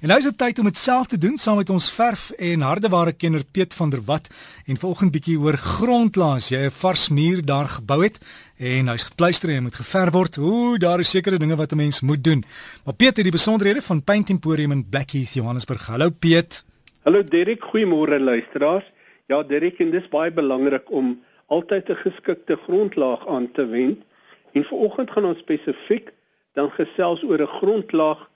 En nou is dit tyd om dit self te doen saam met ons verf en hardeware kenner Piet van der Walt en vanoggend bietjie oor grondlaas. Jy 'n vars muur daar gebou het en hy's gepluister en moet geverf word. Ooh, daar is sekere dinge wat 'n mens moet doen. Maar Piet het die besonderhede van Paint Emporium in Blackheath, Johannesburg. Hallo Piet. Hallo Derek, goeiemôre luisteraars. Ja, Derek, en dis baie belangrik om altyd 'n geskikte grondlaag aan te wend. En vanoggend gaan ons spesifiek dan gesels oor 'n grondlaag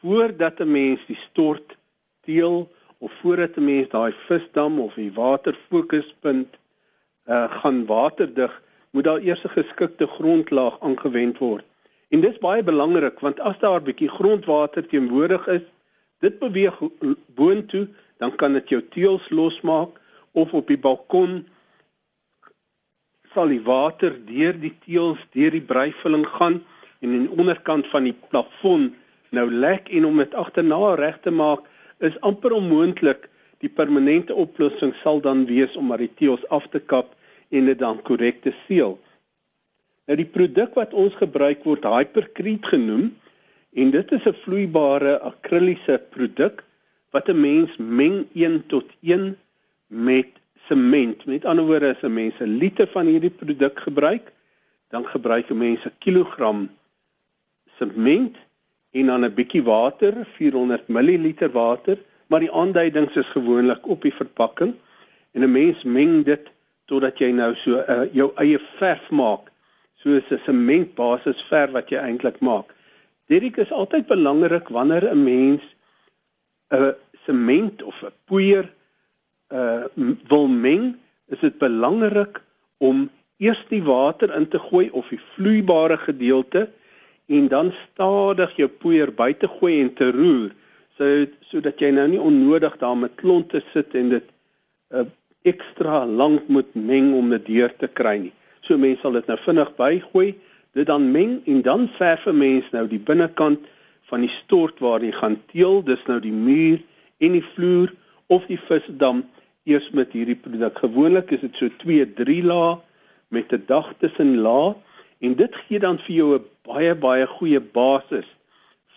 voordat 'n mens die stort teel of voordat 'n mens daai visdam of die waterfokuspunt uh gaan waterdig, moet daar eers 'n geskikte grondlaag aangewend word. En dis baie belangrik want as daar 'n bietjie grondwater teenwoordig is, dit beweeg boontoe, dan kan dit jou teels losmaak of op die balkon sal die water deur die teels, deur die breivulling gaan en aan die onderkant van die plafon nou lek en om dit agterna reg te maak is amper onmoontlik. Die permanente oplossing sal dan wees om maar die teels af te kap en dit dan korrek te seël. Nou die produk wat ons gebruik word Hypercrete genoem en dit is 'n vloeibare akriliese produk wat 'n mens meng 1 tot 1 met sement. Met ander woorde as 'n mens 'n liter van hierdie produk gebruik, dan gebruik 'n mens 'n kilogram sement en dan 'n bietjie water, 400 ml water, maar die aanduidings is gewoonlik op die verpakking en 'n mens meng dit totdat jy nou so uh, jou eie verf maak, soos 'n sementbasis verf wat jy eintlik maak. Dit is altyd belangrik wanneer 'n mens 'n sement of 'n poeier uh wil meng, is dit belangrik om eers die water in te gooi of die vloeibare gedeelte en dan stadig jou poeier buite gooi en te roer so sodat jy nou nie onnodig daar met klonte sit en dit uh, ekstra lank moet meng om dit deur te kry nie. So mense sal dit nou vinnig bygooi, dit dan meng en dan verf 'n mens nou die binnekant van die stort waar jy gaan teel, dis nou die muur en die vloer of die visdam eers met hierdie produk. Gewoonlik is dit so 2, 3 lae met 'n dag tussen lae en dit gee dan vir jou 'n baie baie goeie basis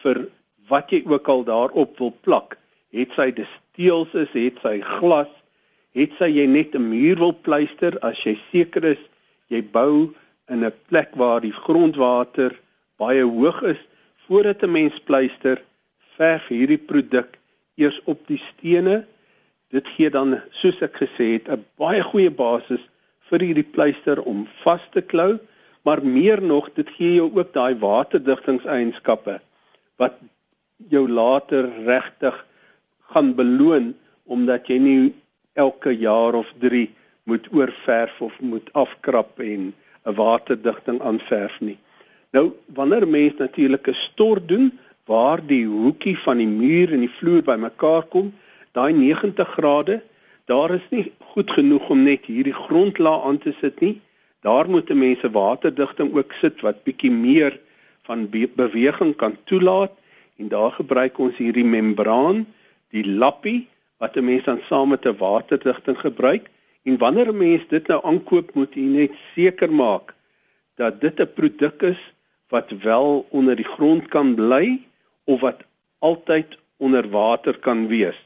vir wat jy ook al daarop wil plak. Het sy desteels is, het sy glas, het sy jy net 'n muur wil pleister as jy seker is jy bou in 'n plek waar die grondwater baie hoog is voordat 'n mens pleister, verf hierdie produk eers op die stene. Dit gee dan, soos ek gesê het, 'n baie goeie basis vir hierdie pleister om vas te klou maar meer nog dit gee jou ook daai waterdigtingseienskappe wat jou later regtig gaan beloon omdat jy nie elke jaar of 3 moet oorverf of moet afkrap en 'n waterdigting aanverf nie. Nou wanneer mens natuurlik 'n stort doen waar die hoekie van die muur en die vloer bymekaar kom, daai 90 grade, daar is nie goed genoeg om net hierdie grondlaag aan te sit nie. Daar moet mense waterdigting ook sit wat bietjie meer van be beweging kan toelaat en daar gebruik ons hierdie membraan, die lappie wat 'n mens dan saam met 'n waterdigting gebruik en wanneer 'n mens dit nou aankoop moet jy net seker maak dat dit 'n produk is wat wel onder die grond kan bly of wat altyd onder water kan wees.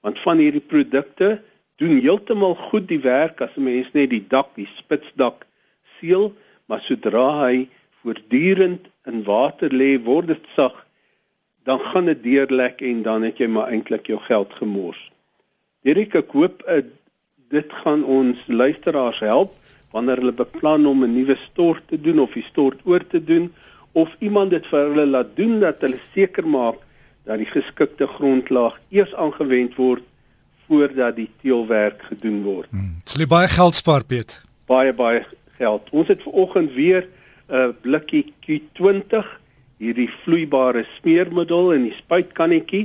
Want van hierdie produkte doen heeltemal goed die werk as 'n mens net die dak, die spitsdak seël, maar sodra hy voortdurend in water lê, word dit sag, dan gaan dit deurlek en dan het jy maar eintlik jou geld gemors. Dirk ek hoop uh, dit gaan ons luisteraars help wanneer hulle beplan om 'n nuwe stort te doen of die stort oor te doen of iemand dit vir hulle laat doen dat hulle seker maak dat die geskikte grondlaag eers aangewend word voordat die teelwerk gedoen word. Hmm, dit sal baie geld spaar, Piet. Baie baie geld. Ons het vanoggend weer 'n uh, blikkie Q20 hierdie vloeibare smeermiddel in die spuitkannetjie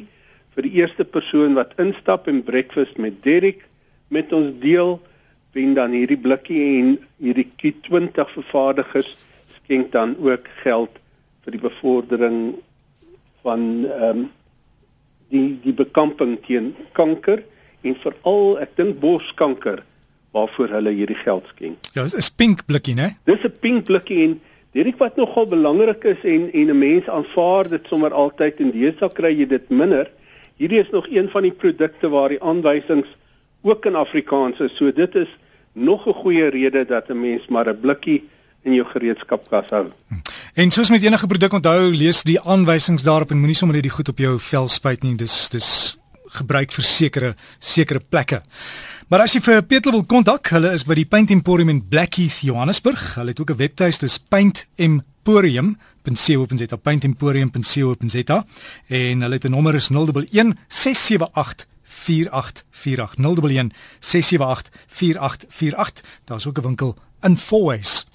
vir die eerste persoon wat instap en breakfast met Derek met ons deel wen dan hierdie blikkie en hierdie Q20 vervaardigers skenk dan ook geld vir die bevordering van ehm um, die die bekamping teen kanker en veral ek dink borskanker waarvoor hulle hierdie geld skenk. Ja, dis 'n pink blikkie, né? Dis 'n pink blikkie en dit wat nogal belangrik is en en 'n mens aanvaar dit sommer altyd en deesdae kry jy dit minder hierdie is nog een van die produkte waar die aanwysings ook in Afrikaans is. So dit is nog 'n goeie rede dat 'n mens maar 'n blikkie in jou gereedskapkas hou. En soos met enige produk onthou, lees die aanwysings daarop en moenie sommer net die goed op jou vel spuit nie. Dis dis gebruik vir sekere sekere plekke. Maar as jy vir Peter wil kontak, hulle is by die Paint Emporium in Blackheath, Johannesburg. Hulle het ook 'n webtuiste, dis paintemporium.co.za, paintemporium.co.za en hulle het 'n nommer is 011 678 4848 011 678 4848 daar's ook 'n winkel in Fourways